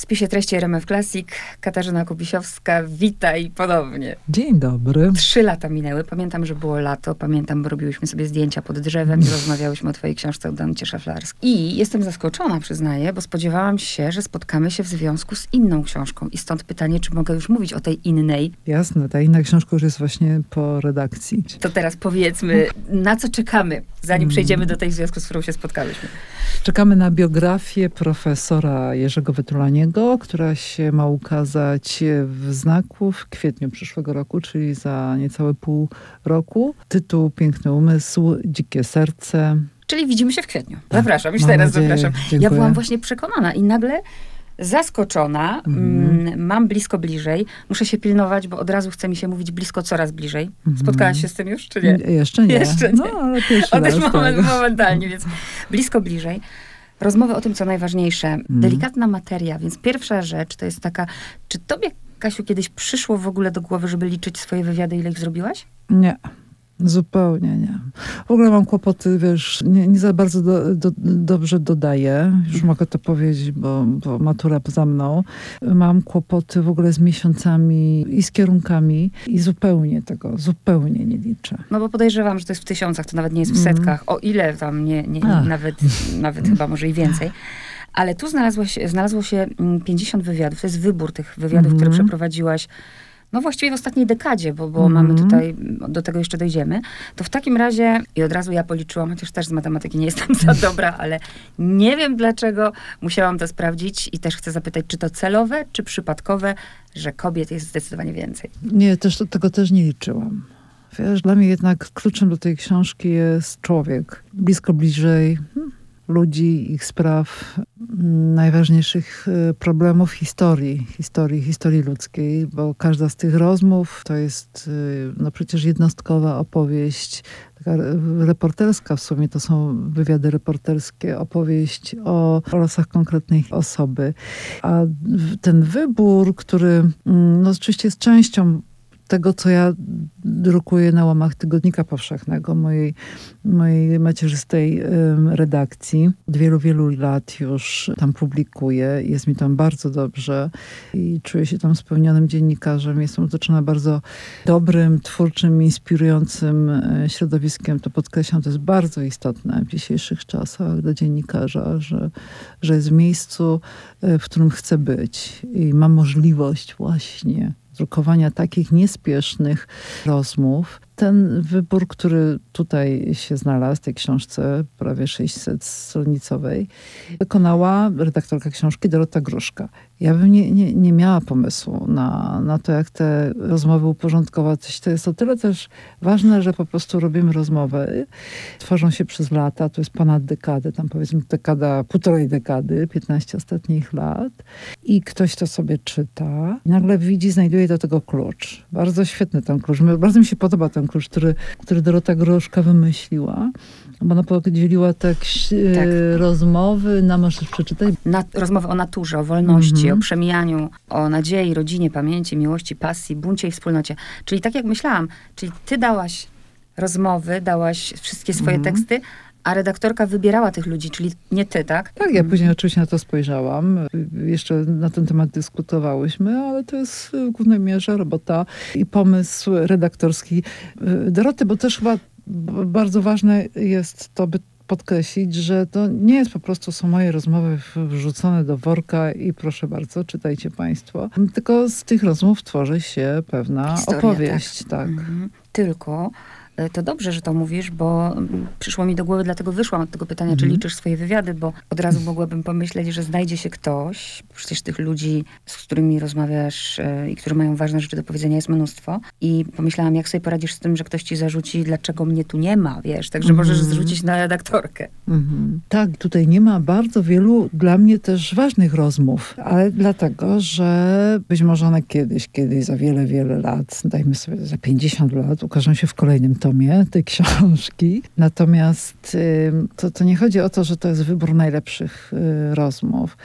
W spisie treści RMF Classic Katarzyna Kubisiowska, witaj ponownie. Dzień dobry. Trzy lata minęły. Pamiętam, że było lato. Pamiętam, bo robiłyśmy sobie zdjęcia pod drzewem i rozmawiałyśmy o twojej książce o Danucie Szaflarskiej. I jestem zaskoczona, przyznaję, bo spodziewałam się, że spotkamy się w związku z inną książką. I stąd pytanie, czy mogę już mówić o tej innej. Jasne, ta inna książka już jest właśnie po redakcji. To teraz powiedzmy, na co czekamy, zanim przejdziemy do tej w związku, z którą się spotkałyśmy. Czekamy na biografię profesora Jerzego Wytulaniego, która się ma ukazać w znaku w kwietniu przyszłego roku, czyli za niecałe pół roku. Tytuł Piękny Umysł, Dzikie Serce. Czyli widzimy się w kwietniu. Zapraszam, już teraz nadzieję. zapraszam. Dziękuję. Ja byłam właśnie przekonana i nagle zaskoczona. Mhm. Mm, mam blisko bliżej. Muszę się pilnować, bo od razu chce mi się mówić blisko coraz bliżej. Mhm. Spotkałaś się z tym już, czy nie? Jeszcze nie. Jeszcze nie. No, ale pierwszy O, też raz, moment, tak. momentalnie, więc blisko bliżej. Rozmowy o tym, co najważniejsze. Mhm. Delikatna materia, więc pierwsza rzecz to jest taka, czy tobie, Kasiu, kiedyś przyszło w ogóle do głowy, żeby liczyć swoje wywiady, ile ich zrobiłaś? Nie. Zupełnie nie. W ogóle mam kłopoty, wiesz, nie, nie za bardzo do, do, dobrze dodaję. Już mogę to powiedzieć, bo, bo matura za mną. Mam kłopoty w ogóle z miesiącami i z kierunkami i zupełnie tego, zupełnie nie liczę. No bo podejrzewam, że to jest w tysiącach, to nawet nie jest w Mhm. setkach, o ile tam nie, nie, nawet, nawet chyba może i więcej. Ale tu znalazło się, znalazło się mm, 50 wywiadów. To jest wybór tych wywiadów, które Mhm. przeprowadziłaś no właściwie w ostatniej dekadzie, bo, bo Mhm. mamy tutaj, do tego jeszcze dojdziemy. To w takim razie, i od razu ja policzyłam, chociaż też z matematyki nie jestem za dobra, ale nie wiem dlaczego, musiałam to sprawdzić i też chcę zapytać, czy to celowe, czy przypadkowe, że kobiet jest zdecydowanie więcej. Nie, też tego też nie liczyłam. Wiesz, dla mnie jednak kluczem do tej książki jest człowiek. Blisko bliżej hmm, ludzi, ich spraw, mm, najważniejszych y, problemów historii, historii, historii ludzkiej, bo każda z tych rozmów to jest y, no przecież jednostkowa opowieść, taka re- reporterska w sumie, to są wywiady reporterskie, opowieść o, losach konkretnej osoby. A ten wybór, który mm, no oczywiście jest częścią tego, co ja drukuję na łamach Tygodnika Powszechnego, mojej, mojej macierzystej redakcji. Od wielu, wielu lat już tam publikuję. Jest mi tam bardzo dobrze i czuję się tam spełnionym dziennikarzem. Jestem otoczona bardzo dobrym, twórczym, inspirującym e, środowiskiem. To podkreślam, to jest bardzo istotne w dzisiejszych czasach dla dziennikarza, że, że jest w miejscu, e, w którym chce być i ma możliwość właśnie drukowania takich niespiesznych rozmów. Ten wybór, który tutaj się znalazł, w tej książce prawie 600-stronicowej, wykonała redaktorka książki Dorota Gruszka. Ja bym nie, nie, nie miała pomysłu na, na to, jak te rozmowy uporządkować. To jest o tyle też ważne, że po prostu robimy rozmowy. Tworzą się przez lata, to jest ponad dekadę, tam powiedzmy dekada, półtorej dekady, 15 ostatnich lat. I ktoś to sobie czyta i nagle widzi, znajduje do tego klucz. Bardzo świetny ten klucz. Bardzo mi się podoba ten klucz, który, który Dorota Gruszka wymyśliła. Bo ona podzieliła tak, e, Tak. rozmowy na, możesz przeczytać, Na, rozmowy o naturze, o wolności, Mhm. o przemijaniu, o nadziei, rodzinie, pamięci, miłości, pasji, buncie i wspólnocie. Czyli tak jak myślałam, czyli ty dałaś rozmowy, dałaś wszystkie swoje Mhm. teksty, a redaktorka wybierała tych ludzi, czyli nie ty, tak? Tak, ja później oczywiście na to spojrzałam. Jeszcze na ten temat dyskutowałyśmy, ale to jest w głównej mierze robota i pomysł redaktorski y, Doroty, bo też chyba bardzo ważne jest to, by podkreślić, że to nie jest po prostu są moje rozmowy wrzucone do worka i proszę bardzo, czytajcie państwo. Tylko z tych rozmów tworzy się pewna Historia, opowieść. Tak. Mhm. Tylko to dobrze, że to mówisz, bo mm, przyszło mi do głowy, dlatego wyszłam od tego pytania, czy Mhm. liczysz swoje wywiady, bo od razu mogłabym pomyśleć, że znajdzie się ktoś, przecież tych ludzi, z którymi rozmawiasz e, i którzy mają ważne rzeczy do powiedzenia jest mnóstwo i pomyślałam, jak sobie poradzisz z tym, że ktoś ci zarzuci, dlaczego mnie tu nie ma, wiesz, także możesz Mhm. zrzucić na redaktorkę. Mhm. Tak, tutaj nie ma bardzo wielu dla mnie też ważnych rozmów, ale dlatego, że być może one kiedyś, kiedyś za wiele, wiele lat, dajmy sobie za 50 lat, ukażą się w kolejnym tomie. Sumie tej książki. Natomiast to, to nie chodzi o to, że to jest wybór najlepszych y, rozmów,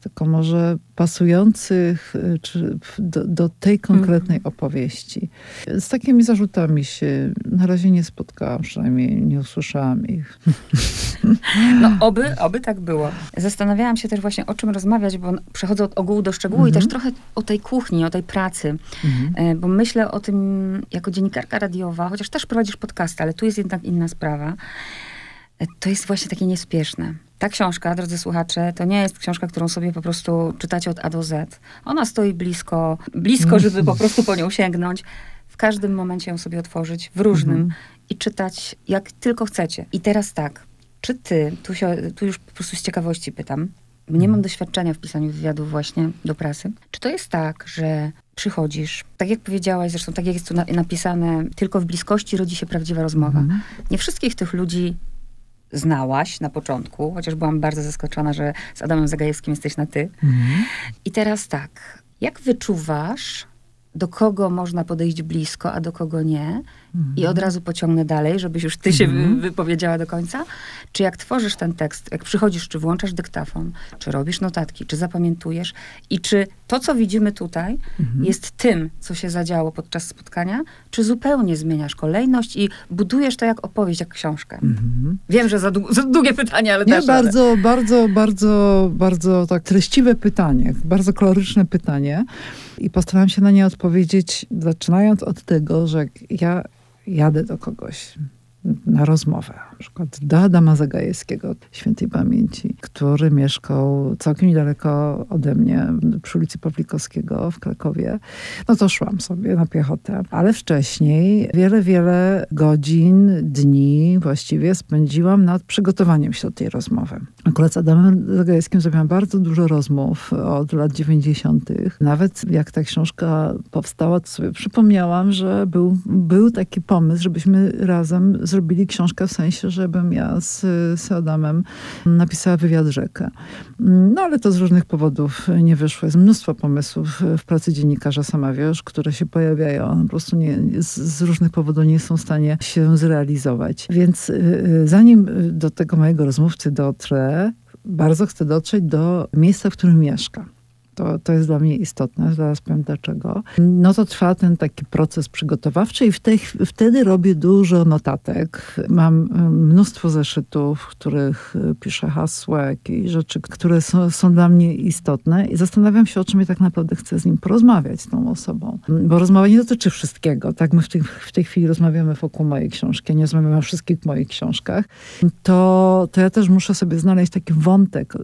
tylko może pasujących y, czy do, do tej konkretnej mhm. opowieści. Z takimi zarzutami się na razie nie spotkałam, przynajmniej nie usłyszałam ich. No oby, oby tak było. Zastanawiałam się też właśnie o czym rozmawiać, bo przechodzę od ogółu do szczegółu i też mhm. trochę o tej kuchni, o tej pracy. Mhm. E, bo myślę o tym jako dziennikarka radiowa, chociaż też prowadzisz podcast, ale tu jest jednak inna sprawa. To jest właśnie takie niespieszne. Ta książka, drodzy słuchacze, to nie jest książka, którą sobie po prostu czytacie od A do Z. Ona stoi blisko, blisko, żeby po prostu po nią sięgnąć. W każdym momencie ją sobie otworzyć, w różnym mhm. i czytać jak tylko chcecie. I teraz tak, czy ty, tu, się, tu już po prostu z ciekawości pytam, nie mam mhm. doświadczenia w pisaniu wywiadów właśnie do prasy. Czy to jest tak, że przychodzisz, tak jak powiedziałaś, zresztą tak jak jest tu na, napisane, tylko w bliskości rodzi się prawdziwa rozmowa. Mhm. Nie wszystkich tych ludzi znałaś na początku, chociaż byłam bardzo zaskoczona, że z Adamem Zagajewskim jesteś na ty. Mhm. I teraz tak, jak wyczuwasz, do kogo można podejść blisko, a do kogo nie? Mhm. i od razu pociągnę dalej, żebyś już ty się mhm. wypowiedziała do końca. Czy jak tworzysz ten tekst, jak przychodzisz, czy włączasz dyktafon, czy robisz notatki, czy zapamiętujesz i czy to, co widzimy tutaj, mhm. jest tym, co się zadziało podczas spotkania, czy zupełnie zmieniasz kolejność i budujesz to jak opowieść, jak książkę? Mhm. Wiem, że za, za, długie pytanie, ale Nie, też. bardzo, ale... bardzo, bardzo, bardzo tak treściwe pytanie, bardzo koloryczne pytanie i postaram się na nie odpowiedzieć, zaczynając od tego, że ja jadę do kogoś na rozmowę, na przykład Adama Zagajewskiego, świętej pamięci, który mieszkał całkiem niedaleko ode mnie, przy ulicy Pawlikowskiego w Krakowie, no to szłam sobie na piechotę. Ale wcześniej wiele, wiele godzin, dni właściwie spędziłam nad przygotowaniem się do tej rozmowy. Akurat z Adamem Zagajewskim zrobiłam bardzo dużo rozmów od lat 90. Nawet jak ta książka powstała, to sobie przypomniałam, że był, był taki pomysł, żebyśmy razem zrobili książkę w sensie, żebym ja z, z Adamem napisała wywiad rzekę. No ale to z różnych powodów nie wyszło. Jest mnóstwo pomysłów w pracy dziennikarza, sama wiesz, które się pojawiają. Po prostu nie, z, z różnych powodów nie są w stanie się zrealizować. Więc y, y, zanim do tego mojego rozmówcy dotrę, bardzo chcę dotrzeć do miejsca, w którym mieszka. To, to jest dla mnie istotne, zaraz powiem dlaczego. No to trwa ten taki proces przygotowawczy i w tej, wtedy robię dużo notatek. Mam mnóstwo zeszytów, w których e, piszę hasła, jakieś rzeczy, które są, są dla mnie istotne i zastanawiam się, o czym ja tak naprawdę chcę z nim porozmawiać, z tą osobą. Bo rozmowa nie dotyczy wszystkiego. Tak, my w tej, w tej chwili rozmawiamy wokół mojej książki, nie rozmawiamy o wszystkich moich książkach. To, to ja też muszę sobie znaleźć taki wątek, e,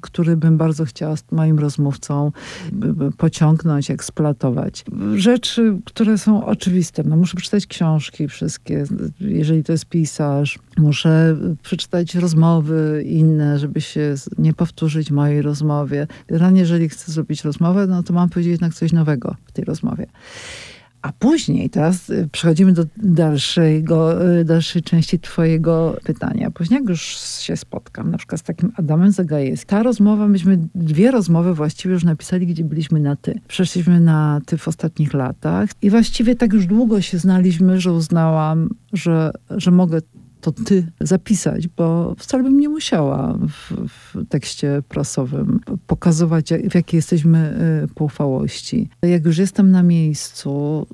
który bym bardzo chciała z moim rozmówcą chcą pociągnąć, eksploatować. Rzeczy, które są oczywiste. No, muszę przeczytać książki wszystkie, jeżeli to jest pisarz. Muszę przeczytać rozmowy inne, żeby się nie powtórzyć mojej rozmowie. Generalnie, jeżeli chcę zrobić rozmowę, no to mam powiedzieć jednak coś nowego w tej rozmowie. A później, teraz y, przechodzimy do dalszego, y, dalszej części twojego pytania. Później jak już się spotkam, na przykład z takim Adamem Zagajewskim, ta rozmowa, myśmy dwie rozmowy właściwie już napisali, gdzie byliśmy na ty. Przeszliśmy na ty w ostatnich latach i właściwie tak już długo się znaliśmy, że uznałam, że, że mogę to ty zapisać, bo wcale bym nie musiała w, w tekście prasowym pokazywać, w jakiej jesteśmy y, poufałości. Jak już jestem na miejscu,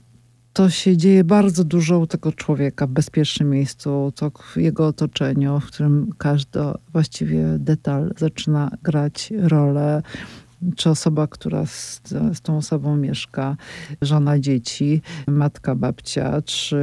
to się dzieje bardzo dużo u tego człowieka w bezpiecznym miejscu, to w jego otoczeniu, w którym każdy właściwie detal zaczyna grać rolę czy osoba, która z, z, tą osobą mieszka, żona dzieci, matka, babcia, czy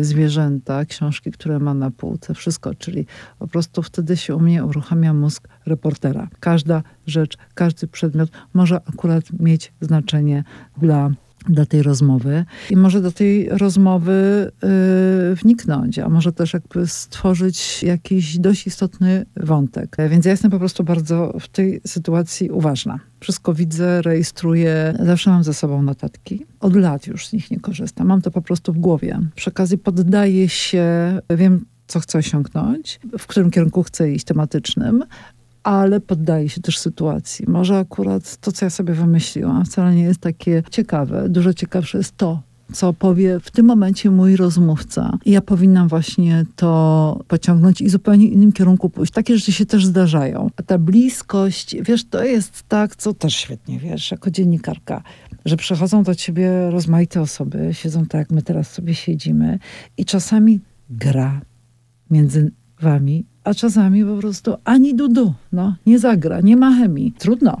y, zwierzęta, książki, które ma na półce, wszystko, czyli po prostu wtedy się u mnie uruchamia mózg reportera. Każda rzecz, każdy przedmiot może akurat mieć znaczenie dla dla tej rozmowy i może do tej rozmowy yy, wniknąć, a może też jakby stworzyć jakiś dość istotny wątek. Więc ja jestem po prostu bardzo w tej sytuacji uważna. Wszystko widzę, rejestruję, zawsze mam ze sobą notatki. Od lat już z nich nie korzystam. Mam to po prostu w głowie. Przy okazji poddaję się, wiem, co chcę osiągnąć, w którym kierunku chcę iść tematycznym, ale poddaje się też sytuacji. Może akurat to, co ja sobie wymyśliłam, wcale nie jest takie ciekawe. Dużo ciekawsze jest to, co powie w tym momencie mój rozmówca. I ja powinnam właśnie to pociągnąć i zupełnie innym kierunku pójść. Takie rzeczy się też zdarzają. A ta bliskość, wiesz, to jest tak, co też świetnie wiesz, jako dziennikarka, że przychodzą do ciebie rozmaite osoby, siedzą tak, jak my teraz sobie siedzimy i czasami gra między wami, a czasami po prostu ani dudu, no, nie zagra, nie ma chemii. Trudno.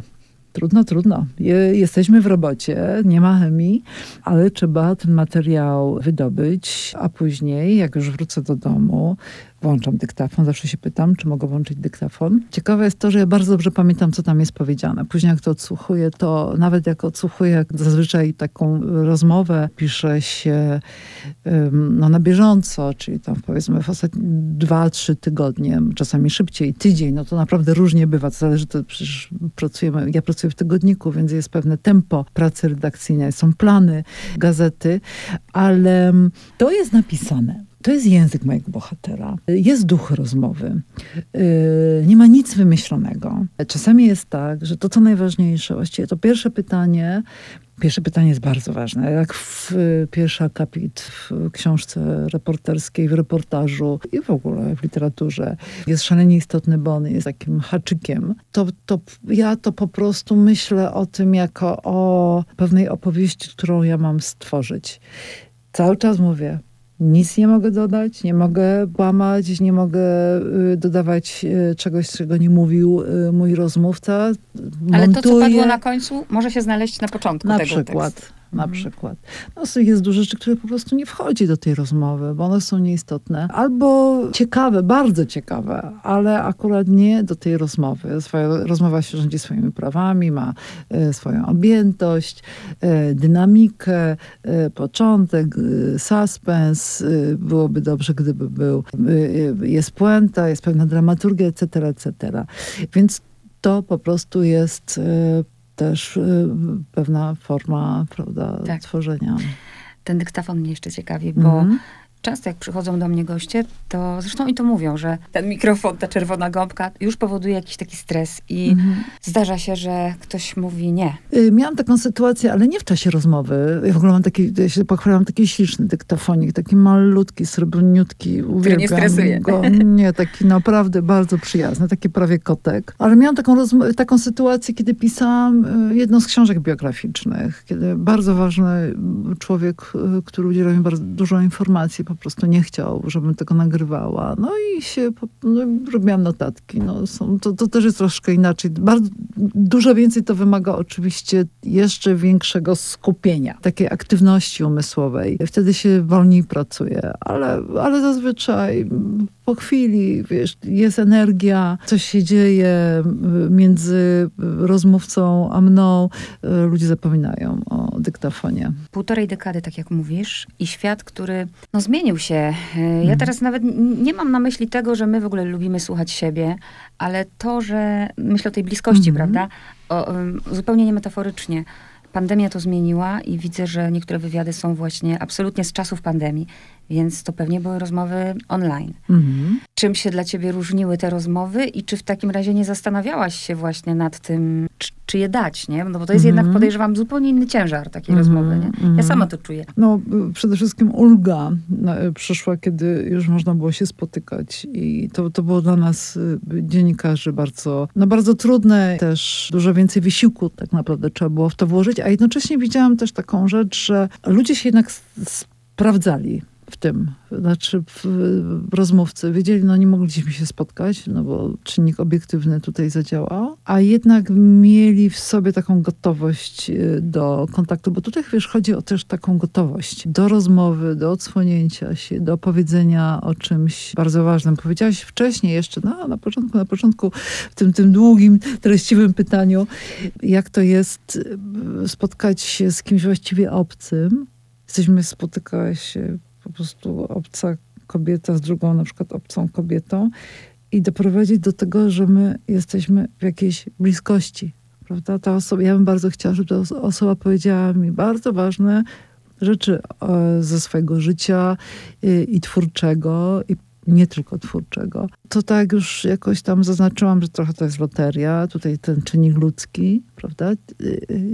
Trudno, trudno. Jesteśmy w robocie, nie ma chemii, ale trzeba ten materiał wydobyć, a później, jak już wrócę do domu, włączam dyktafon. Zawsze się pytam, czy mogę włączyć dyktafon. Ciekawe jest to, że ja bardzo dobrze pamiętam, co tam jest powiedziane. Później jak to odsłuchuję, to nawet jak odsłuchuję zazwyczaj taką rozmowę, pisze się no, na bieżąco, czyli tam powiedzmy w ostatnie dwa, trzy tygodnie, czasami szybciej, tydzień, no to naprawdę różnie bywa. To zależy, to przecież pracujemy, ja pracuję w tygodniku, więc jest pewne tempo pracy redakcyjnej, są plany gazety, ale to jest napisane to jest język mojego bohatera. Jest duch rozmowy. Yy, nie ma nic wymyślonego. Czasami jest tak, że to, co najważniejsze, właściwie to pierwsze pytanie, Pierwsze pytanie jest bardzo ważne. Jak w pierwszy akapit w książce reporterskiej, w reportażu i w ogóle w literaturze jest szalenie istotny, bo on jest takim haczykiem, to, to ja to po prostu myślę o tym jako o pewnej opowieści, którą ja mam stworzyć. Cały czas mówię, nic nie mogę dodać, nie mogę łamać, nie mogę y, dodawać y, czegoś, czego nie mówił y, mój rozmówca. Montuję. Ale to, co padło na końcu, może się znaleźć na początku na tego przykład. Tekstu na mhm. przykład. No, jest dużo rzeczy, które po prostu nie wchodzi do tej rozmowy, bo one są nieistotne. Albo ciekawe, bardzo ciekawe, ale akurat nie do tej rozmowy. Swoja rozmowa się rządzi swoimi prawami, ma e, swoją objętość, e, dynamikę, e, początek, e, suspens. Byłoby dobrze, gdyby był, jest puenta, jest pewna dramaturgia, etc., etc. Więc to po prostu jest też y, pewna forma prawda, tak. tworzenia. Ten dyktafon mnie jeszcze ciekawi, bo mm -hmm często jak przychodzą do mnie goście, to zresztą i to mówią, że ten mikrofon, ta czerwona gąbka już powoduje jakiś taki stres i mhm. zdarza się, że ktoś mówi nie. Y, miałam taką sytuację, ale nie w czasie rozmowy. Ja w ogóle mam taki, ja się pochwalam, taki śliczny dyktofonik, taki malutki, srebrniutki. Który nie stresuje. Go. Nie, taki naprawdę bardzo przyjazny, taki prawie kotek. Ale miałam taką, taką sytuację, kiedy pisałam y, jedną z książek biograficznych, kiedy bardzo ważny człowiek, y, który udzielał mi bardzo dużo informacji, po prostu nie chciał, żebym tego nagrywała. No i się, no, robiłam notatki. No, są, to, to też jest troszkę inaczej. Bardzo, dużo więcej to wymaga oczywiście jeszcze większego skupienia, takiej aktywności umysłowej. Wtedy się wolniej pracuje, ale, ale zazwyczaj po chwili, wiesz, jest energia, coś się dzieje między rozmówcą a mną. Ludzie zapominają o dyktafonie. Półtorej dekady, tak jak mówisz, i świat, który no, zmienił się. Ja mhm. teraz nawet nie mam na myśli tego, że my w ogóle lubimy słuchać siebie, ale to, że myślę o tej bliskości, mhm. prawda? O, zupełnie niemetaforycznie pandemia to zmieniła i widzę, że niektóre wywiady są właśnie absolutnie z czasów pandemii, więc to pewnie były rozmowy online. Mhm. Czym się dla ciebie różniły te rozmowy i czy w takim razie nie zastanawiałaś się właśnie nad tym, czy, czy je dać, nie? No bo to jest mhm. jednak, podejrzewam, zupełnie inny ciężar takiej mhm. rozmowy, nie? Ja mhm. sama to czuję. No, przede wszystkim ulga no, przyszła, kiedy już można było się spotykać i to, to było dla nas, y, dziennikarzy, bardzo, no bardzo trudne. Też dużo więcej wysiłku tak naprawdę trzeba było w to włożyć, a jednocześnie widziałam też taką rzecz, że ludzie się jednak sprawdzali w tym. Znaczy w, rozmówcy wiedzieli, no nie mogliśmy się spotkać, no bo czynnik obiektywny tutaj zadziałał, a jednak mieli w sobie taką gotowość y, do kontaktu, bo tutaj wiesz, chodzi o też taką gotowość do rozmowy, do odsłonięcia się, do powiedzenia o czymś bardzo ważnym. Powiedziałaś wcześniej jeszcze, no na początku, na początku, w tym, tym długim, treściwym pytaniu, jak to jest y, spotkać się z kimś właściwie obcym. Jesteśmy, spotykałeś się po prostu obca kobieta z drugą na przykład obcą kobietą i doprowadzić do tego, że my jesteśmy w jakiejś bliskości. Prawda? Ta osoba, ja bym bardzo chciała, żeby ta osoba powiedziała mi bardzo ważne rzeczy e, ze swojego życia i, i twórczego, i nie tylko twórczego. To tak już jakoś tam zaznaczyłam, że trochę to jest loteria, tutaj ten czynnik ludzki, prawda, e,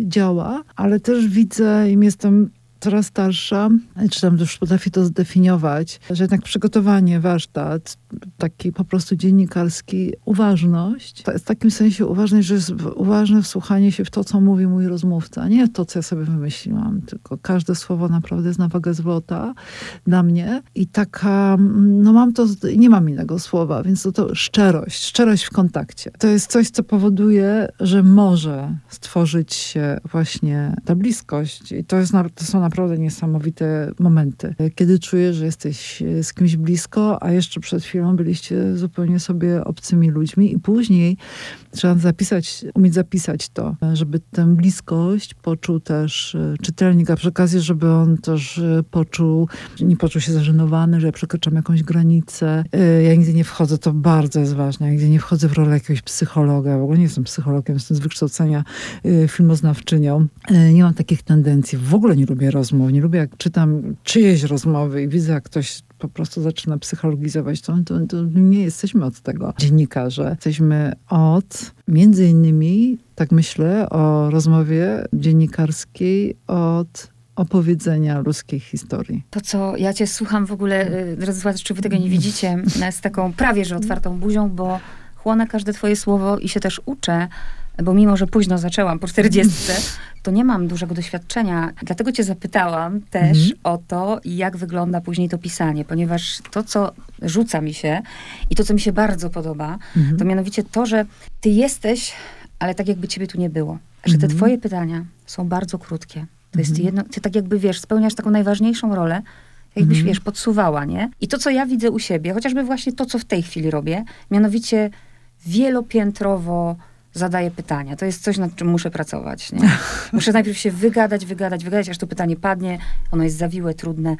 działa, ale też widzę i jestem coraz starsza, czy tam już potrafię to zdefiniować, że jednak przygotowanie, warsztat, taki po prostu dziennikarski, uważność, w takim sensie uważność, że jest uważne wsłuchanie się w to, co mówi mój rozmówca, nie to, co ja sobie wymyśliłam, tylko każde słowo naprawdę jest na wagę złota dla mnie. I taka, no mam to, nie mam innego słowa, więc to, to szczerość, szczerość w kontakcie. To jest coś, co powoduje, że może stworzyć się właśnie ta bliskość. I to, jest, to są naprawdę niesamowite momenty, kiedy czujesz, że jesteś z kimś blisko, a jeszcze przed chwilą byliście zupełnie sobie obcymi ludźmi i później trzeba zapisać, umieć zapisać to, żeby tę bliskość poczuł też e, czytelnik, a przy okazji, żeby on też e, poczuł, nie poczuł się zażenowany, że ja przekraczam jakąś granicę. E, ja nigdy nie wchodzę, to bardzo jest ważne, ja nigdy nie wchodzę w rolę jakiegoś psychologa, w ogóle nie jestem psychologiem, jestem z wykształcenia filmoznawczynią. Nie mam takich tendencji, w ogóle nie lubię rozmów, nie lubię jak czytam czyjeś rozmowy i widzę, jak ktoś po prostu zaczyna psychologizować, to, to, to nie jesteśmy od tego dziennikarze. Jesteśmy od, między innymi, tak myślę, o rozmowie dziennikarskiej, od opowiedzenia ludzkiej historii. To, co ja cię słucham w ogóle, drodzy słuchacze, czy wy tego nie widzicie, z taką prawie, że otwartą buzią, bo chłonę każde twoje słowo i się też uczę, bo mimo, że późno zaczęłam, po 40, to nie mam dużego doświadczenia. Dlatego cię zapytałam też mhm. o to, jak wygląda później to pisanie, ponieważ to, co rzuca mi się i to, co mi się bardzo podoba, mhm. to mianowicie to, że ty jesteś, ale tak jakby ciebie tu nie było. Że te mhm. twoje pytania są bardzo krótkie. To jest mhm. jedno, ty tak jakby, wiesz, spełniasz taką najważniejszą rolę, jakbyś, mhm. wiesz, podsuwała, nie? I to, co ja widzę u siebie, chociażby właśnie to, co w tej chwili robię, mianowicie wielopiętrowo zadaję pytania. To jest coś, nad czym muszę pracować. Nie? Muszę najpierw się wygadać, wygadać, wygadać, aż to pytanie padnie. Ono jest zawiłe, trudne.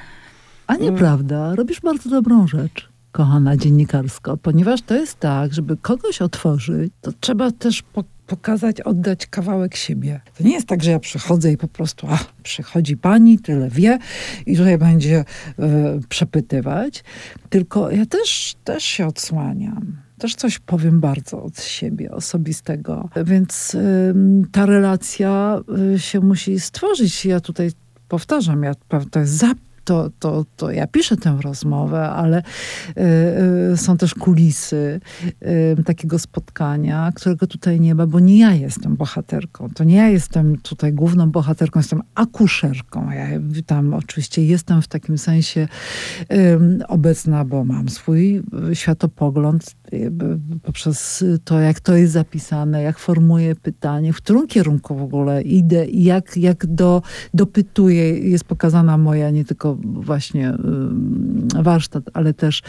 A nieprawda. Robisz bardzo dobrą rzecz kochana dziennikarsko, ponieważ to jest tak, żeby kogoś otworzyć, to trzeba też po pokazać, oddać kawałek siebie. To nie jest tak, że ja przychodzę i po prostu, a, przychodzi pani, tyle wie i tutaj będzie y, przepytywać, tylko ja też, też się odsłaniam też coś powiem bardzo od siebie, osobistego. Więc y, ta relacja y, się musi stworzyć. Ja tutaj powtarzam, ja, to jest zapis to, to, to ja piszę tę rozmowę, ale y, y, są też kulisy y, takiego spotkania, którego tutaj nie ma, bo nie ja jestem bohaterką. To nie ja jestem tutaj główną bohaterką, jestem akuszerką. Ja tam oczywiście jestem w takim sensie obecna, bo mam swój światopogląd poprzez to, jak to jest zapisane, jak formuję pytanie, w którym kierunku w ogóle idę i jak, jak do, dopytuję. Jest pokazana moja nie tylko właśnie y, warsztat, ale też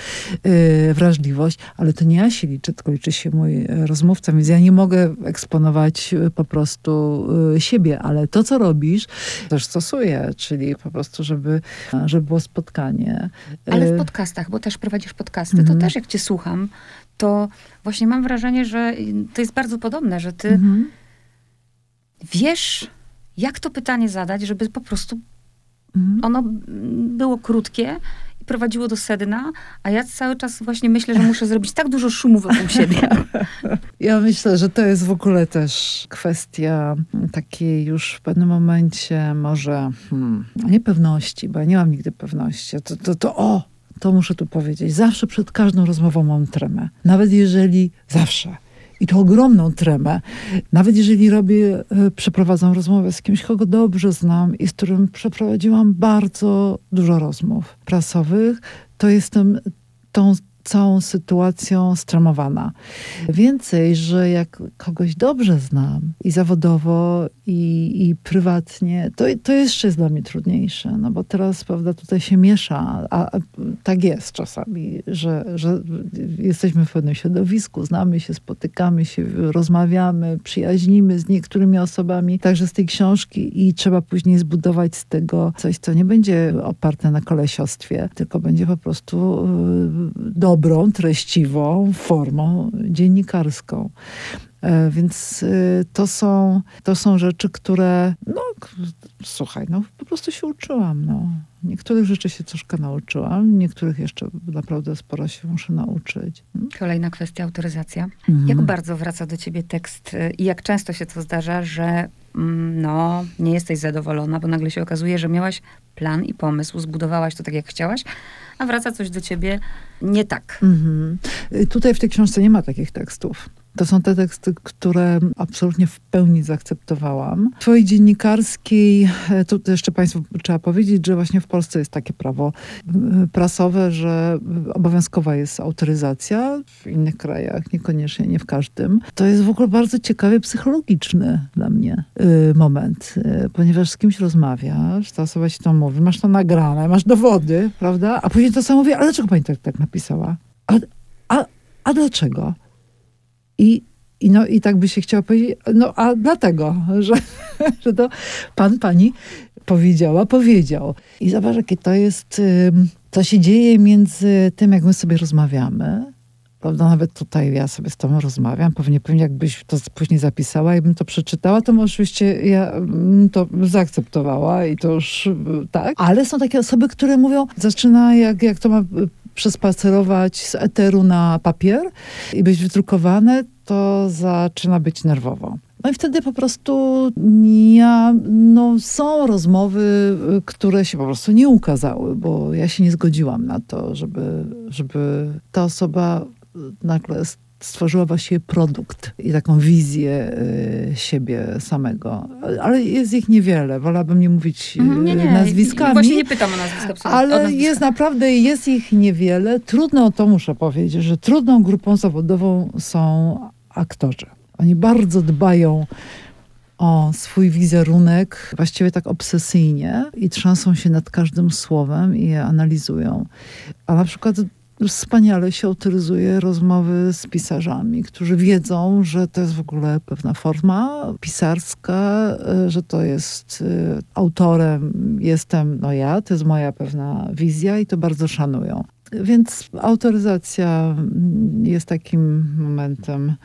y, wrażliwość, ale to nie ja się liczę, tylko liczy się mój rozmówca, więc ja nie mogę eksponować po prostu y, siebie, ale to, co robisz, też stosuję, czyli po prostu, żeby, żeby było spotkanie. Ale w podcastach, bo też prowadzisz podcasty, to mhm. też jak cię słucham, to właśnie mam wrażenie, że to jest bardzo podobne, że ty mhm. wiesz, jak to pytanie zadać, żeby po prostu mhm. ono było krótkie i prowadziło do sedna, a ja cały czas właśnie myślę, że muszę zrobić tak dużo szumu wokół siebie. Ja myślę, że to jest w ogóle też kwestia takiej już w pewnym momencie może hmm, niepewności, bo ja nie mam nigdy pewności. To, to, to o, to muszę tu powiedzieć, zawsze przed każdą rozmową mam tremę. Nawet jeżeli, zawsze, i to ogromną tremę. Nawet jeżeli robię, e, przeprowadzam rozmowę z kimś, kogo dobrze znam i z którym przeprowadziłam bardzo dużo rozmów prasowych, to jestem tą całą sytuacją stremowana. Więcej, że jak kogoś dobrze znam i zawodowo, i, i prywatnie, to, to jeszcze jest dla mnie trudniejsze, no bo teraz, prawda, tutaj się miesza, a, a tak jest czasami, że, że jesteśmy w pewnym środowisku, znamy się, spotykamy się, rozmawiamy, przyjaźnimy z niektórymi osobami, także z tej książki i trzeba później zbudować z tego coś, co nie będzie oparte na kolesiostwie, tylko będzie po prostu y, dobrą, treściwą formą dziennikarską. E, więc y, to są, to są rzeczy, które, no słuchaj, no po prostu się uczyłam. No. Niektórych rzeczy się troszkę nauczyłam, niektórych jeszcze naprawdę sporo się muszę nauczyć. Kolejna kwestia, autoryzacja. Mhm. Jak bardzo wraca do ciebie tekst y, i jak często się to zdarza, że mm, no, nie jesteś zadowolona, bo nagle się okazuje, że miałaś plan i pomysł, zbudowałaś to tak, jak chciałaś, a wraca coś do ciebie nie tak. Mhm. Y, tutaj w tej książce nie ma takich tekstów. To są te teksty, które absolutnie w pełni zaakceptowałam. W twojej dziennikarskiej, e, tu jeszcze Państwu trzeba powiedzieć, że właśnie w Polsce jest takie prawo e, prasowe, że obowiązkowa jest autoryzacja, w innych krajach niekoniecznie, nie w każdym. To jest w ogóle bardzo ciekawy, psychologiczny dla mnie e, moment, ponieważ z kimś rozmawiasz, ta osoba ci to mówi, masz to nagrane, masz dowody, prawda? A później to samo mówi, ale dlaczego pani tak, tak napisała? A, a, a dlaczego? I, i, no, I tak by się chciała powiedzieć, no a dlatego, że, że to pan, pani powiedziała, powiedział. I zobacz, jakie to jest, co się dzieje między tym, jak my sobie rozmawiamy, prawda, nawet tutaj ja sobie z tobą rozmawiam, pewnie, pewnie jakbyś to później zapisała i bym to przeczytała, to oczywiście ja to zaakceptowała i to już tak. Ale są takie osoby, które mówią, zaczyna jak, jak to ma przespacerować z eteru na papier i być wydrukowane, to zaczyna być nerwowo. No i wtedy po prostu ja, no, są rozmowy, które się po prostu nie ukazały, bo ja się nie zgodziłam na to, żeby, żeby ta osoba nagle stworzyła właściwie produkt i taką wizję y, siebie samego. Ale jest ich niewiele. Wolałabym nie mówić mm, nie, nie. nazwiskami. Właśnie nie pytam o nazwiska. Ale nazwiska. jest naprawdę, jest ich niewiele. Trudno, to muszę powiedzieć, że trudną grupą zawodową są aktorzy. Oni bardzo dbają o swój wizerunek, właściwie tak obsesyjnie i trzęsą się nad każdym słowem i je analizują. A na przykład wspaniale się autoryzuje rozmowy z pisarzami, którzy wiedzą, że to jest w ogóle pewna forma pisarska, e, że to jest e, autorem, jestem no ja, to jest moja pewna wizja i to bardzo szanują. Więc autoryzacja jest takim momentem.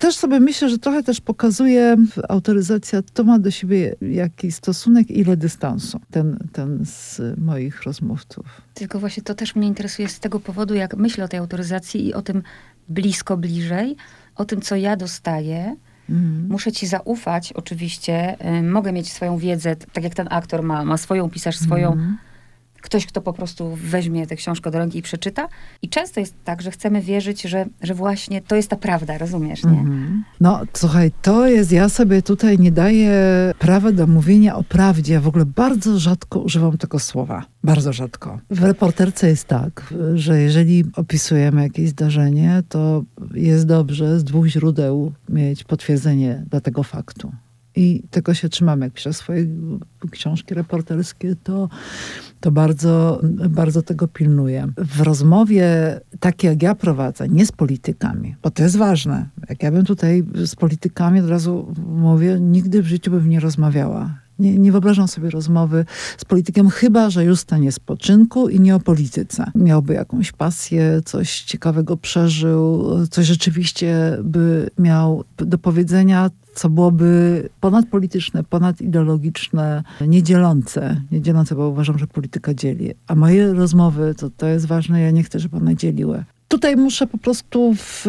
Też sobie myślę, że trochę też pokazuje autoryzacja, to ma do siebie jakiś stosunek, ile dystansu ten, ten z moich rozmówców. Tylko właśnie to też mnie interesuje z tego powodu, jak myślę o tej autoryzacji i o tym blisko, bliżej, o tym, co ja dostaję. Mhm. Muszę ci zaufać, oczywiście. Mogę mieć swoją wiedzę, tak jak ten aktor ma, ma swoją, pisarz swoją. Mhm ktoś, kto po prostu weźmie tę książkę do ręki i przeczyta. I często jest tak, że chcemy wierzyć, że, że właśnie to jest ta prawda, rozumiesz, nie? Mm-hmm. No, słuchaj, to jest, ja sobie tutaj nie daję prawa do mówienia o prawdzie. Ja w ogóle bardzo rzadko używam tego słowa. Bardzo rzadko. W reporterce jest tak, że jeżeli opisujemy jakieś zdarzenie, to jest dobrze z dwóch źródeł mieć potwierdzenie dla tego faktu. I tego się trzymam, jak piszę swoje książki reporterskie, to, to bardzo, bardzo tego pilnuję. W rozmowie takiej, jak ja prowadzę, nie z politykami, bo to jest ważne. Jak ja bym tutaj z politykami, od razu mówię, nigdy w życiu bym nie rozmawiała. Nie, nie wyobrażam sobie rozmowy z politykiem, chyba że już stanie spoczynku i nie o polityce. Miałby jakąś pasję, coś ciekawego przeżył, coś rzeczywiście by miał do powiedzenia, co byłoby ponadpolityczne, ponadideologiczne, niedzielące. Niedzielące, bo uważam, że polityka dzieli. A moje rozmowy, to, to jest ważne, ja nie chcę, żeby one dzieliły. Tutaj muszę po prostu w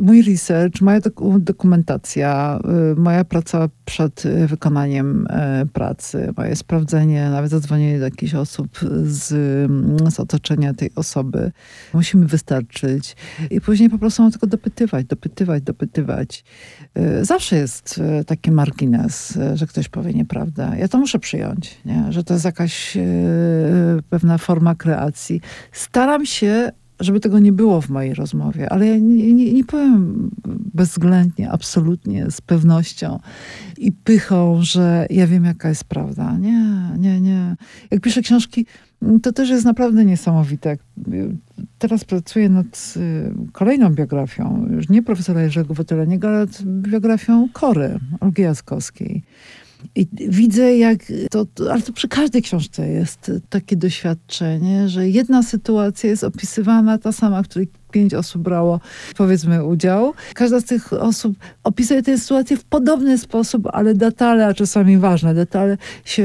mój research, moja dokumentacja, y, moja praca przed wykonaniem e, pracy, moje sprawdzenie, nawet zadzwonienie do jakichś osób z, z otoczenia tej osoby, musi mi wystarczyć. I później po prostu mam tylko dopytywać, dopytywać, dopytywać. Y, zawsze jest y, taki margines, że ktoś powie nieprawdę. Ja to muszę przyjąć, nie? że to jest jakaś pewna forma kreacji. Staram się żeby tego nie było w mojej rozmowie, ale ja nie, nie, nie powiem bezwzględnie, absolutnie, z pewnością i pychą, że ja wiem, jaka jest prawda. Nie, nie, nie. Jak piszę książki, to też jest naprawdę niesamowite. Teraz pracuję nad y, kolejną biografią, już nie profesora Jerzego Wotyleniego, ale biografią Kory, Olgi Jaskowskiej. I widzę, jak to, to, ale to przy każdej książce jest takie doświadczenie, że jedna sytuacja jest opisywana, ta sama, której pięć osób brało, powiedzmy, udział. Każda z tych osób opisuje tę sytuację w podobny sposób, ale detale, a czasami ważne detale się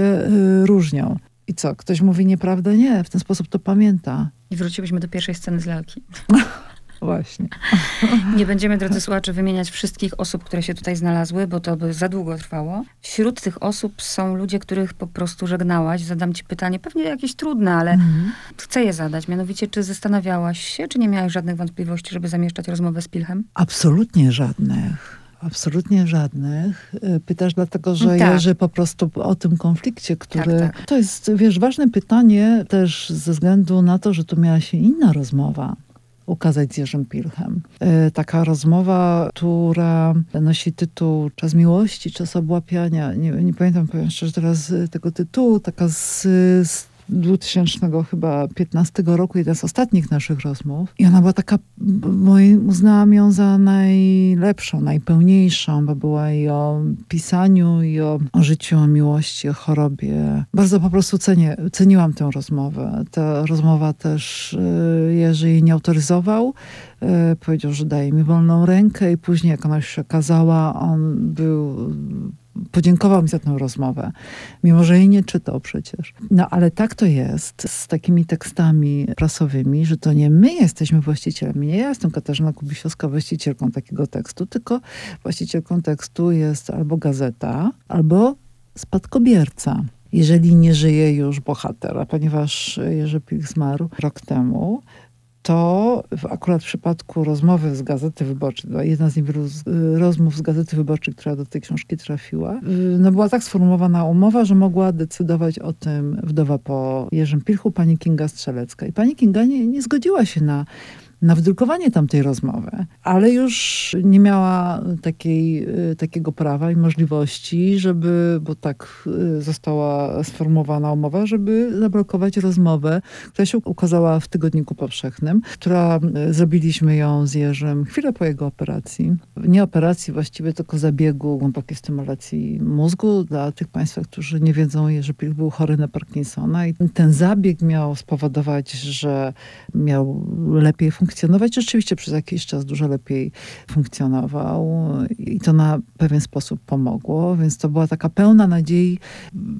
y, różnią. I co, ktoś mówi nieprawdę? Nie, w ten sposób to pamięta. I wróciłyśmy do pierwszej sceny z lalki. Właśnie. Nie będziemy, drodzy słuchacze, wymieniać wszystkich osób, które się tutaj znalazły, bo to by za długo trwało. Wśród tych osób są ludzie, których po prostu żegnałaś. Zadam ci pytanie, pewnie jakieś trudne, ale Mhm. chcę je zadać. Mianowicie, czy zastanawiałaś się, czy nie miałaś żadnych wątpliwości, żeby zamieszczać rozmowę z Pilchem? Absolutnie żadnych. Absolutnie żadnych. Y, Pytasz dlatego, że Tak. Jerzy po prostu o tym konflikcie, który... Tak, tak. To jest, wiesz, ważne pytanie też ze względu na to, że tu miała się inna rozmowa ukazać z Jerzym Pilchem. Y, Taka rozmowa, która nosi tytuł Czas miłości, czas obłapiania. Nie, nie pamiętam, powiem szczerze teraz tego tytułu. Taka z, z 2000 chyba 15 roku, jedna z ostatnich naszych rozmów. I ona była taka, moim, uznałam ją za najlepszą, najpełniejszą, bo była i o pisaniu, i o, o życiu, o miłości, o chorobie. Bardzo po prostu cenię, ceniłam tę rozmowę. Ta rozmowa też y, Jerzy nie autoryzował. Y, Powiedział, że daje mi wolną rękę i później, jak ona się okazała, on był podziękował mi za tę rozmowę, mimo że jej nie czytał przecież. No ale tak to jest z takimi tekstami prasowymi, że to nie my jesteśmy właścicielami. Nie ja jestem Katarzyna Kubisiowska właścicielką takiego tekstu, tylko właścicielką tekstu jest albo gazeta, albo spadkobierca. Jeżeli nie żyje już bohater, a ponieważ Jerzy Pilch zmarł rok temu, to akurat w przypadku rozmowy z Gazety Wyborczej, była jedna z niewielu rozmów z Gazety Wyborczej, która do tej książki trafiła, y, no była tak sformułowana umowa, że mogła decydować o tym wdowa po Jerzym Pilchu, pani Kinga Strzelecka. I pani Kinga nie, nie zgodziła się na na wydrukowanie tamtej rozmowy, ale już nie miała takiej, y, takiego prawa i możliwości, żeby, bo tak y, została sformułowana umowa, żeby zablokować rozmowę, która się ukazała w Tygodniku Powszechnym, która y, zrobiliśmy ją z Jerzym chwilę po jego operacji. Nie operacji właściwie, tylko zabiegu głębokiej stymulacji mózgu. Dla tych Państwa, którzy nie wiedzą, Jerzy Pilch był chory na Parkinsona i ten zabieg miał spowodować, że miał lepiej funkcjonować. Rzeczywiście przez jakiś czas dużo lepiej funkcjonował i to na pewien sposób pomogło, więc to była taka pełna nadziei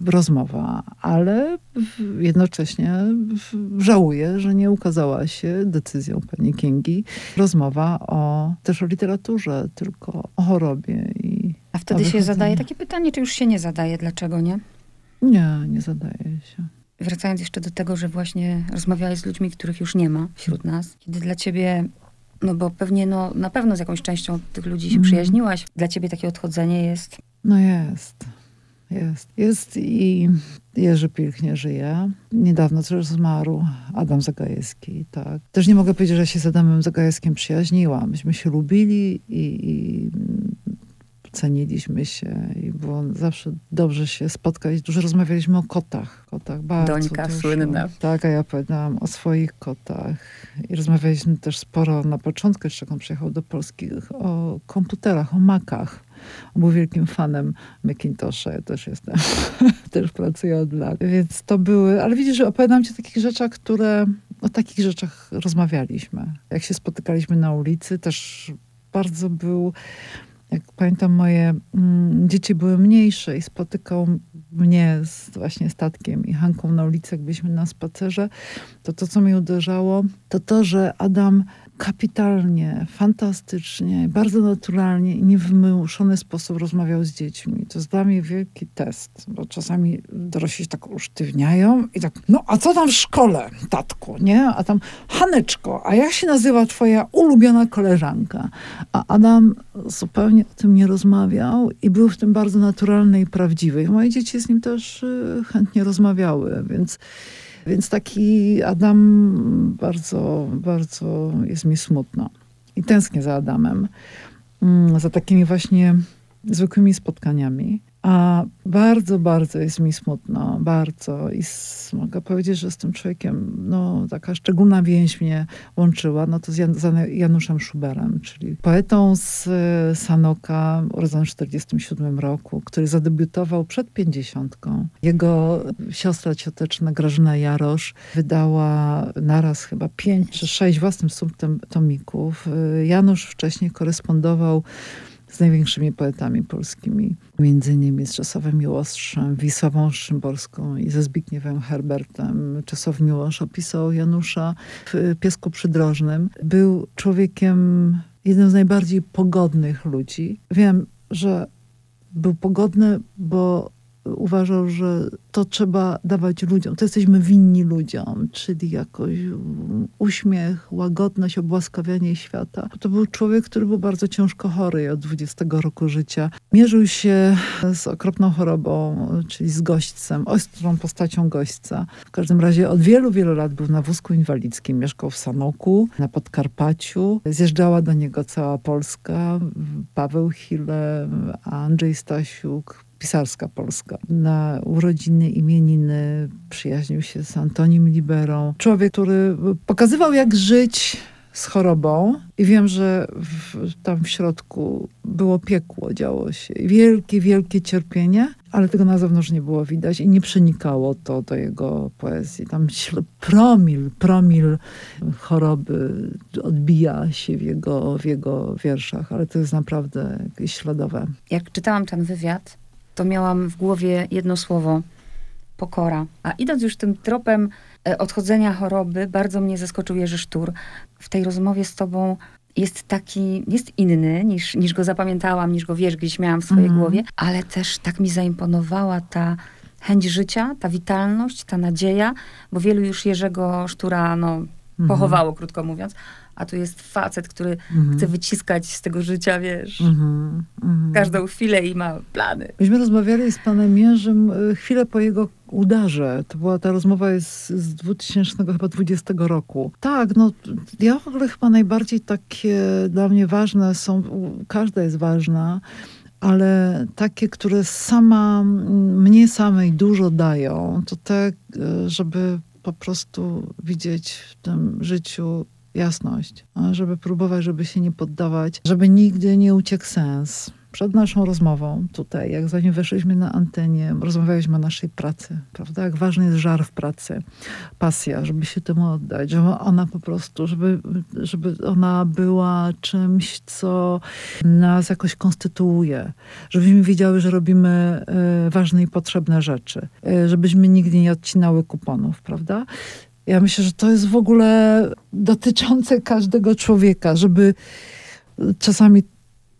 rozmowa, ale jednocześnie żałuję, że nie ukazała się decyzją pani Kingi rozmowa o, też o literaturze, tylko o chorobie i A wtedy się zadaje takie pytanie, czy już się nie zadaje, dlaczego nie? Nie, nie zadaje się. Wracając jeszcze do tego, że właśnie rozmawiałeś z ludźmi, których już nie ma wśród nas, kiedy dla ciebie, no bo pewnie, no na pewno z jakąś częścią tych ludzi się Mhm. przyjaźniłaś, dla ciebie takie odchodzenie jest, No jest. Jest. Jest i Jerzy Pilch nie żyje. Niedawno też zmarł Adam Zagajewski, tak. Też nie mogę powiedzieć, że się z Adamem Zagajewskim przyjaźniłam. Myśmy się lubili i, i ceniliśmy się i było zawsze dobrze się spotkać. Dużo rozmawialiśmy o kotach. Kotach bardzo Dońka dużo. słynna. Tak, a ja opowiadałam o swoich kotach. I rozmawialiśmy też sporo na początku, jeszcze jak on przyjechał do Polski, o komputerach, o Macach. On był wielkim fanem Macintosha, ja też jestem. też pracuję od lat. Więc to były, ale widzisz, że opowiadam ci o takich rzeczach, które, o takich rzeczach rozmawialiśmy. Jak się spotykaliśmy na ulicy, też bardzo był, jak pamiętam, moje mm, dzieci były mniejsze i spotykał mnie z właśnie statkiem i Hanką na ulicy, jak byliśmy na spacerze, to to, co mnie uderzało, to to, że Adam kapitalnie, fantastycznie, bardzo naturalnie i niewymuszony sposób rozmawiał z dziećmi. To jest dla mnie wielki test, bo czasami dorośli tak usztywniają i tak, no a co tam w szkole, tatku, nie? A tam, Haneczko, a jak się nazywa twoja ulubiona koleżanka? A Adam zupełnie o tym nie rozmawiał i był w tym bardzo naturalny i prawdziwy. Moje dzieci z nim też y, chętnie rozmawiały, więc więc taki Adam bardzo, bardzo jest mi smutno. I tęsknię za Adamem. Mm, Za takimi właśnie zwykłymi spotkaniami. A bardzo, bardzo jest mi smutno, bardzo. I mogę powiedzieć, że z tym człowiekiem, no, taka szczególna więź mnie łączyła, no to z, Jan, Januszem Schuberem, czyli poetą z e, Sanoka, urodzonym w 1947 roku, który zadebiutował przed pięćdziesiątką. Jego siostra cioteczna Grażyna Jarosz wydała naraz chyba pięć czy sześć własnych tomików. E, Janusz wcześniej korespondował z największymi poetami polskimi, między innymi z Czesowem Miłoszem, Wisławą Szymborską i ze Zbigniewem Herbertem. Czesław Miłosz opisał Janusza w Piesku Przydrożnym. Był człowiekiem, jednym z najbardziej pogodnych ludzi. Wiem, że był pogodny, bo uważał, że to trzeba dawać ludziom. To jesteśmy winni ludziom, czyli jakoś uśmiech, łagodność, obłaskawianie świata. To był człowiek, który był bardzo ciężko chory od 20 roku życia. Mierzył się z okropną chorobą, czyli z gośćcem, ostrą postacią gośćca. W każdym razie od wielu, wielu lat był na wózku inwalidzkim. Mieszkał w Sanoku, na Podkarpaciu. Zjeżdżała do niego cała Polska. Paweł Hille, Andrzej Stasiuk, pisarska polska. Na urodziny, imieniny przyjaźnił się z Antonim Liberą. Człowiek, który pokazywał jak żyć z chorobą i wiem, że w, tam w środku było piekło, działo się. Wielkie, wielkie cierpienie, ale tego na zewnątrz nie było widać i nie przenikało to do jego poezji. Tam promil, promil choroby odbija się w jego, w jego wierszach, ale to jest naprawdę śladowe. Jak czytałam ten wywiad, to miałam w głowie jedno słowo pokora. A idąc już tym tropem e, odchodzenia choroby, bardzo mnie zaskoczył Jerzy Sztur. W tej rozmowie z tobą jest taki, jest inny niż, niż go zapamiętałam, niż go wiesz, gdzieś miałam w swojej mm. głowie, ale też tak mi zaimponowała ta chęć życia, ta witalność, ta nadzieja, bo wielu już Jerzego Sztura no, mm. pochowało, krótko mówiąc, a tu jest facet, który mhm. chce wyciskać z tego życia, wiesz, mhm. Mhm. każdą chwilę i ma plany. Myśmy rozmawiali z panem Jerzym e, chwilę po jego udarze. To była ta rozmowa jest z 2020 roku. Tak, no ja w ogóle chyba najbardziej takie dla mnie ważne są, każda jest ważna, ale takie, które sama, mnie samej dużo dają, to te, e, żeby po prostu widzieć w tym życiu jasność, żeby próbować, żeby się nie poddawać, żeby nigdy nie uciekł sens. Przed naszą rozmową tutaj, jak zanim weszliśmy na antenie, rozmawialiśmy o naszej pracy, prawda? Jak ważny jest żar w pracy, pasja, żeby się temu oddać, żeby ona po prostu, żeby, żeby ona była czymś, co nas jakoś konstytuuje, żebyśmy wiedziały, że robimy y, ważne i potrzebne rzeczy, y, żebyśmy nigdy nie odcinały kuponów, prawda? Ja myślę, że to jest w ogóle dotyczące każdego człowieka, żeby czasami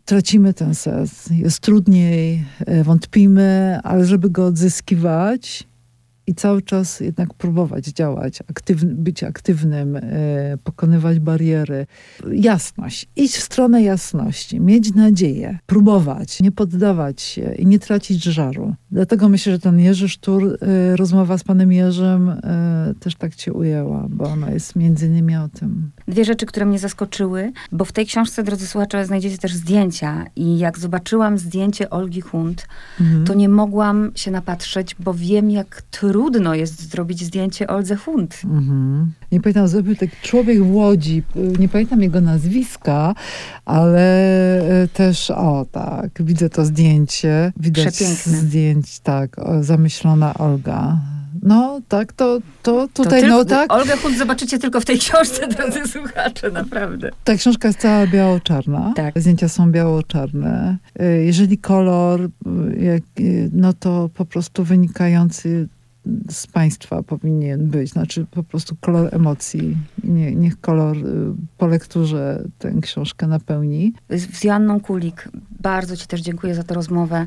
tracimy ten sens, jest trudniej, e, wątpimy, ale żeby go odzyskiwać, i cały czas jednak próbować działać, aktywny, być aktywnym, e, pokonywać bariery. Jasność, iść w stronę jasności, mieć nadzieję, próbować, nie poddawać się i nie tracić żaru. Dlatego myślę, że ten Jerzy Sztur, e, rozmowa z panem Jerzym e, też tak cię ujęła, bo ona jest między innymi o tym. Dwie rzeczy, które mnie zaskoczyły, bo w tej książce, drodzy słuchacze, znajdziecie też zdjęcia i jak zobaczyłam zdjęcie Olgi Hunt, mhm. to nie mogłam się napatrzeć, bo wiem, jak trudno trudno jest zrobić zdjęcie Oldze Hund. Mhm. Nie pamiętam, zrobił taki człowiek w Łodzi, nie pamiętam jego nazwiska, ale e, też, o tak, widzę to zdjęcie. Widać Przepiękne. zdjęć, tak, zamyślona Olga. No, tak, to, to tutaj, to no tak. Olga Hund zobaczycie tylko w tej książce, drodzy słuchacze, naprawdę. Ta książka jest cała biało-czarna. Tak. Zdjęcia są biało-czarne. E, jeżeli kolor, jak, no to po prostu wynikający z państwa powinien być. Znaczy po prostu kolor emocji. Nie, niech kolor y, po lekturze tę książkę napełni. Z Joanną Kulik bardzo ci też dziękuję za tę rozmowę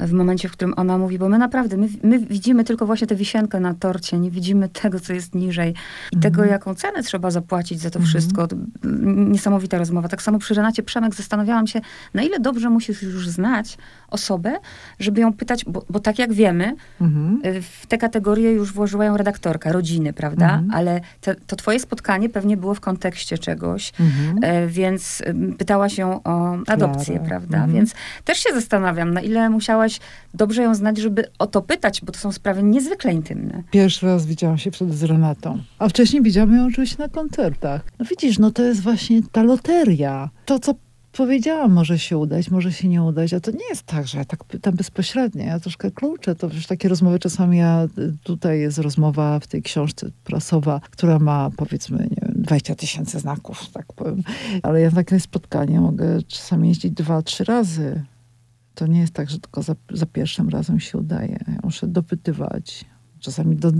w momencie, w którym ona mówi, bo my naprawdę, my, my widzimy tylko właśnie tę wisienkę na torcie, nie widzimy tego, co jest niżej i tego, mhm. jaką cenę trzeba zapłacić za to mhm. wszystko. Niesamowita rozmowa. Tak samo przy Renacie Przemek zastanawiałam się, na ile dobrze musisz już znać osobę, żeby ją pytać, bo, bo tak jak wiemy, mhm. Y, w te kategorie już włożyła ją redaktorka, rodziny, prawda? Ale te, to twoje spotkanie pewnie było w kontekście czegoś, e, więc pytała się o adopcję, prawda? Więc też się zastanawiam, na ile musiała musiałaś dobrze ją znać, żeby o to pytać, bo to są sprawy niezwykle intymne. Pierwszy raz widziałam się wtedy z Renatą. A wcześniej widziałam ją oczywiście na koncertach. No widzisz, no to jest właśnie ta loteria. To, co powiedziałam, może się udać, może się nie udać, a to nie jest tak, że ja tak pytam bezpośrednio, ja troszkę kluczę, to już takie rozmowy czasami ja, tutaj jest rozmowa w tej książce prasowa, która ma powiedzmy, nie wiem, 20 tysięcy znaków, tak powiem, ale ja na takie spotkanie mogę czasami jeździć dwa, trzy razy. To nie jest tak, że tylko za, za pierwszym razem się udaje. Ja muszę dopytywać, Czasami do,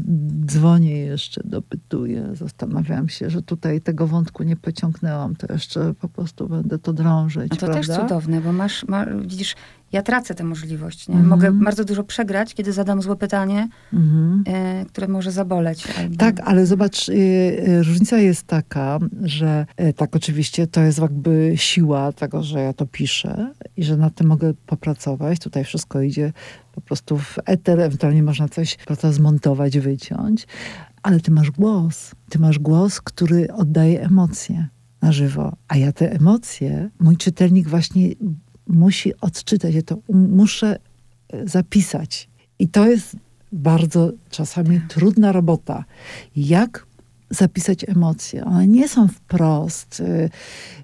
dzwonię jeszcze, dopytuję. Zastanawiam się, że tutaj tego wątku nie pociągnęłam, to jeszcze po prostu będę to drążyć. A to prawda? też cudowne, bo masz, masz, widzisz, ja tracę tę możliwość. Nie? Mhm. Mogę bardzo dużo przegrać, kiedy zadam złe pytanie, mhm. y, które może zaboleć. Albo... Tak, ale zobacz, y, y, różnica jest taka, że tak oczywiście to jest jakby siła tego, że ja to piszę i że na tym mogę popracować. Tutaj wszystko idzie po prostu w eter, ewentualnie można coś prawda, zmontować, wyciąć, ale ty masz głos. Ty masz głos, który oddaje emocje na żywo, a ja te emocje, mój czytelnik właśnie musi odczytać, ja to muszę e, zapisać. I to jest bardzo czasami trudna robota. Jak zapisać emocje. One nie są wprost y,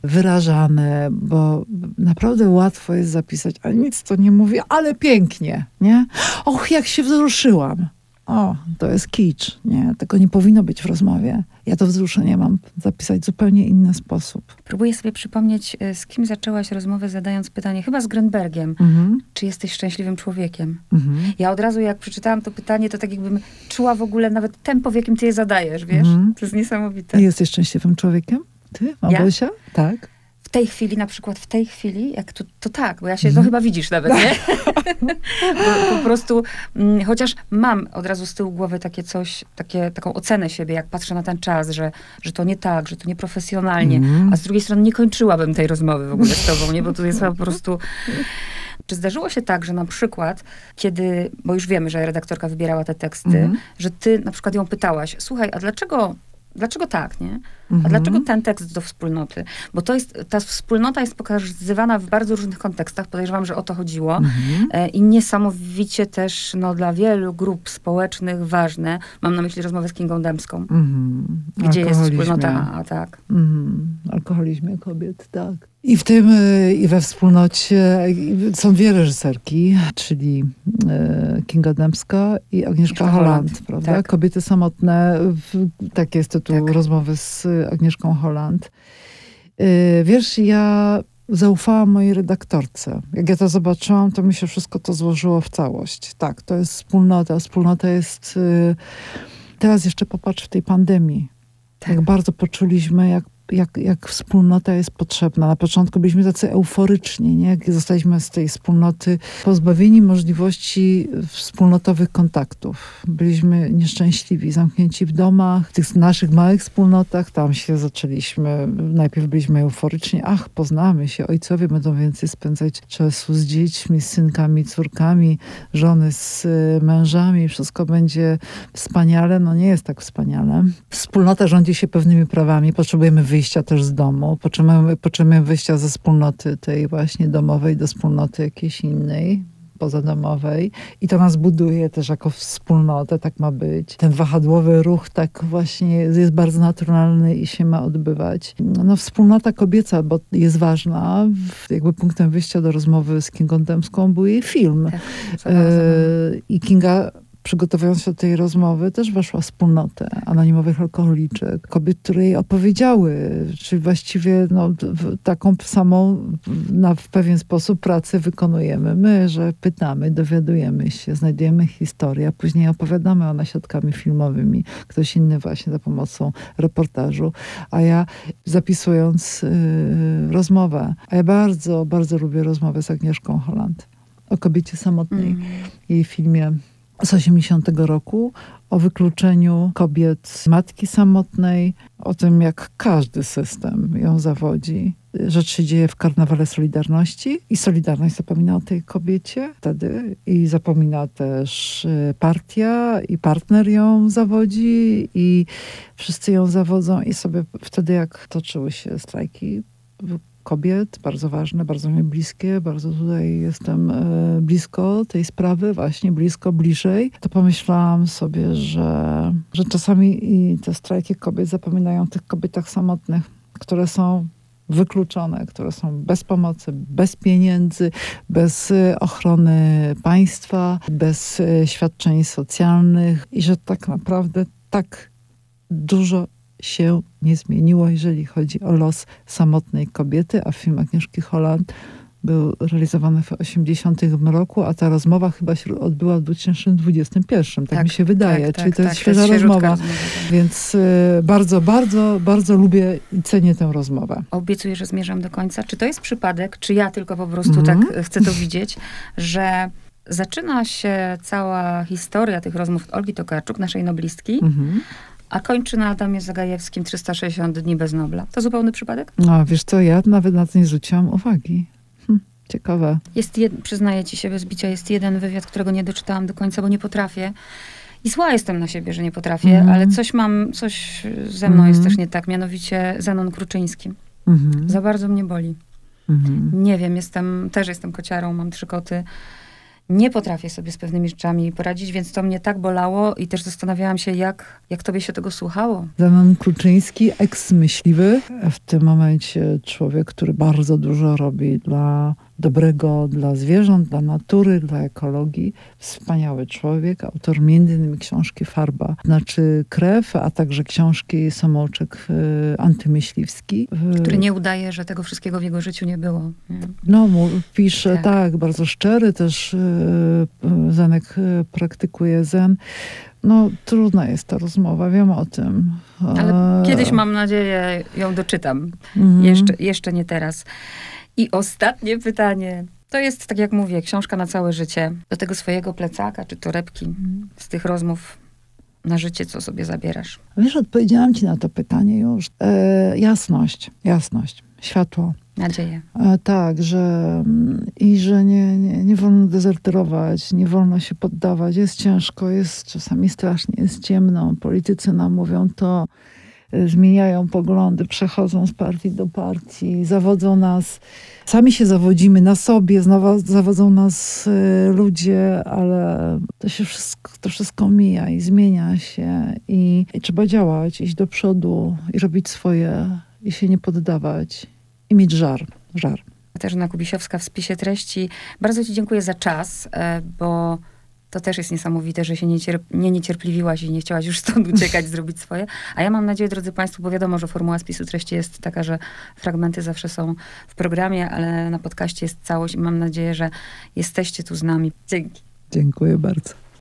wyrażane, bo naprawdę łatwo jest zapisać, ale nic to nie mówi, ale pięknie, nie? Och, jak się wzruszyłam. O, to jest kicz, nie? Tego nie powinno być w rozmowie. Ja to wzruszenie mam zapisać w zupełnie inny sposób. Próbuję sobie przypomnieć, y, z kim zaczęłaś rozmowę zadając pytanie, chyba z Grenbergiem, mhm. czy jesteś szczęśliwym człowiekiem? Mhm. Ja od razu jak przeczytałam to pytanie, to tak jakbym czuła w ogóle nawet tempo, w jakim ty je zadajesz, wiesz? Mhm. To jest niesamowite. Jesteś szczęśliwym człowiekiem? Ty, Małgosia? Ja? Tak tej chwili, na przykład w tej chwili, jak to, to tak, bo ja się, mm. chyba widzisz nawet, nie? po, po, prostu, mm, chociaż mam od razu z tyłu głowy takie coś, takie, taką ocenę siebie, jak patrzę na ten czas, że, że to nie tak, że to nieprofesjonalnie, mm. a z drugiej strony nie kończyłabym tej rozmowy w ogóle z tobą, nie? Bo to jest po prostu... Czy zdarzyło się tak, że na przykład, kiedy, bo już wiemy, że redaktorka wybierała te teksty, mm. że ty na przykład ją pytałaś, słuchaj, a dlaczego Dlaczego tak, nie? A mhm. dlaczego ten tekst do wspólnoty? Bo to jest, ta wspólnota jest pokazywana w bardzo różnych kontekstach. Podejrzewam, że o to chodziło. Mhm. E, I niesamowicie też no, dla wielu grup społecznych ważne. Mam na myśli rozmowę z Kingą Dębską. Mhm. Gdzie jest wspólnota A, tak. Mhm. Alkoholizmie kobiet, tak. I w tym, e, i we wspólnocie są dwie reżyserki, czyli e, Kinga Dębska i Agnieszka Holland, prawda? Tak. Kobiety samotne, tak jest tytuł tak. rozmowy z Agnieszką Holland. E, wiesz, ja zaufałam mojej redaktorce. Jak ja to zobaczyłam, to mi się wszystko to złożyło w całość. Tak, to jest wspólnota. Wspólnota jest... Teraz jeszcze popatrz w tej pandemii. Tak. Jak bardzo poczuliśmy, jak jak, jak wspólnota jest potrzebna. Na początku byliśmy tacy euforyczni, nie? jak zostaliśmy z tej wspólnoty pozbawieni możliwości wspólnotowych kontaktów. Byliśmy nieszczęśliwi, zamknięci w domach, w tych naszych małych wspólnotach. Tam się zaczęliśmy, najpierw byliśmy euforyczni, ach, poznamy się, ojcowie będą więcej spędzać czasu z dziećmi, z synkami, córkami, żony z e, mężami, wszystko będzie wspaniale. No nie jest tak wspaniale. Wspólnota rządzi się pewnymi prawami, potrzebujemy wyjścia też z domu, potrzebujemy, potrzebujemy wyjścia ze wspólnoty tej właśnie domowej do wspólnoty jakiejś innej, pozadomowej i to nas buduje też jako wspólnotę, tak ma być. Ten wahadłowy ruch tak właśnie jest bardzo naturalny i się ma odbywać. No wspólnota kobieca, bo jest ważna, jakby punktem wyjścia do rozmowy z Kingą Dębską był jej film. Tak, e, I Kinga przygotowując się do tej rozmowy, też weszła wspólnotę anonimowych alkoholiczek. Kobiet, które jej opowiedziały, czyli właściwie no, taką samą na, w pewien sposób pracę wykonujemy my, że pytamy, dowiadujemy się, znajdujemy historię, a później opowiadamy ona środkami filmowymi. Ktoś inny właśnie za pomocą reportażu. A ja zapisując yy, rozmowę, a ja bardzo, bardzo lubię rozmowę z Agnieszką Holland o kobiecie samotnej. Mm. Jej filmie z 80 roku o wykluczeniu kobiet matki samotnej, o tym jak każdy system ją zawodzi. Rzecz się dzieje w karnawale Solidarności i Solidarność zapomina o tej kobiecie wtedy i zapomina też y, partia i partner ją zawodzi i wszyscy ją zawodzą i sobie wtedy jak toczyły się strajki kobiet, bardzo ważne, bardzo mi bliskie, bardzo tutaj jestem e, blisko tej sprawy, właśnie blisko, bliżej, to pomyślałam sobie, że, że czasami i te strajki kobiet zapominają o tych kobietach samotnych, które są wykluczone, które są bez pomocy, bez pieniędzy, bez e, ochrony państwa, bez e, świadczeń socjalnych i że tak naprawdę tak dużo się nie zmieniło, jeżeli chodzi o los samotnej kobiety, a film Agnieszki Holland był realizowany w 80 roku, a ta rozmowa chyba się odbyła w 2021, tak, tak mi się wydaje, tak, czyli tak, to jest tak, świeża to jest rozmowa. rozmowa. Więc y, bardzo, bardzo, bardzo lubię i cenię tę rozmowę. Obiecuję, że zmierzam do końca. Czy to jest przypadek, czy ja tylko po prostu mm -hmm. tak chcę to widzieć, że zaczyna się cała historia tych rozmów Olgi Tokarczuk, naszej noblistki, mm -hmm a kończy na Adamie Zagajewskim 360 dni bez Nobla. To zupełny przypadek? No, wiesz co, ja nawet na to nie zwróciłam uwagi. Hm, ciekawe. Jest, jed, przyznaję ci się bez bicia, jest jeden wywiad, którego nie doczytałam do końca, bo nie potrafię. I zła jestem na siebie, że nie potrafię, mm. ale coś mam, coś ze mną mm. jest też nie tak, mianowicie Zenon Kruczyński. Mm. Za bardzo mnie boli. Mhm. Nie wiem, jestem, też jestem kociarą, mam trzy koty nie potrafię sobie z pewnymi rzeczami poradzić, więc to mnie tak bolało i też zastanawiałam się, jak, jak tobie się tego słuchało. Zenon Kluczyński, eks-myśliwy, w tym momencie człowiek, który bardzo dużo robi dla dobrego dla zwierząt, dla natury, dla ekologii. Wspaniały człowiek, autor m.in. książki Farba znaczy krew, a także książki Samoczek y, antymyśliwski. Który nie udaje, że tego wszystkiego w jego życiu nie było. Nie? No, pisze, tak. tak, bardzo szczery też y, y, Zenek praktykuje zen. No, trudna jest ta rozmowa, wiem o tym. Ale kiedyś mam nadzieję ją doczytam. Mhm. Jeszcze, jeszcze nie teraz. I ostatnie pytanie. To jest, tak jak mówię, książka na całe życie. Do tego swojego plecaka czy torebki z tych rozmów na życie, co sobie zabierasz? Wiesz, odpowiedziałam ci na to pytanie już. E, jasność, jasność, światło. Nadzieję. E, tak, że i że nie, nie, nie wolno dezerterować, nie wolno się poddawać. Jest ciężko, jest czasami strasznie, jest ciemno. Politycy nam mówią to zmieniają poglądy, przechodzą z partii do partii, zawodzą nas. Sami się zawodzimy na sobie, znowu zawodzą nas y, ludzie, ale to się wszystko, to wszystko mija i zmienia się i, i trzeba działać, iść do przodu i robić swoje i się nie poddawać i mieć żar, żar. Katarzyna Kubisiowska w spisie treści. Bardzo Ci dziękuję za czas, e, bo to też jest niesamowite, że się niecierp nie niecierpliwiłaś i nie chciałaś już stąd uciekać, zrobić swoje. A ja mam nadzieję, drodzy Państwo, bo wiadomo, że formuła spisu treści jest taka, że fragmenty zawsze są w programie, ale na podcaście jest całość i mam nadzieję, że jesteście tu z nami. Dzięki. Dziękuję bardzo.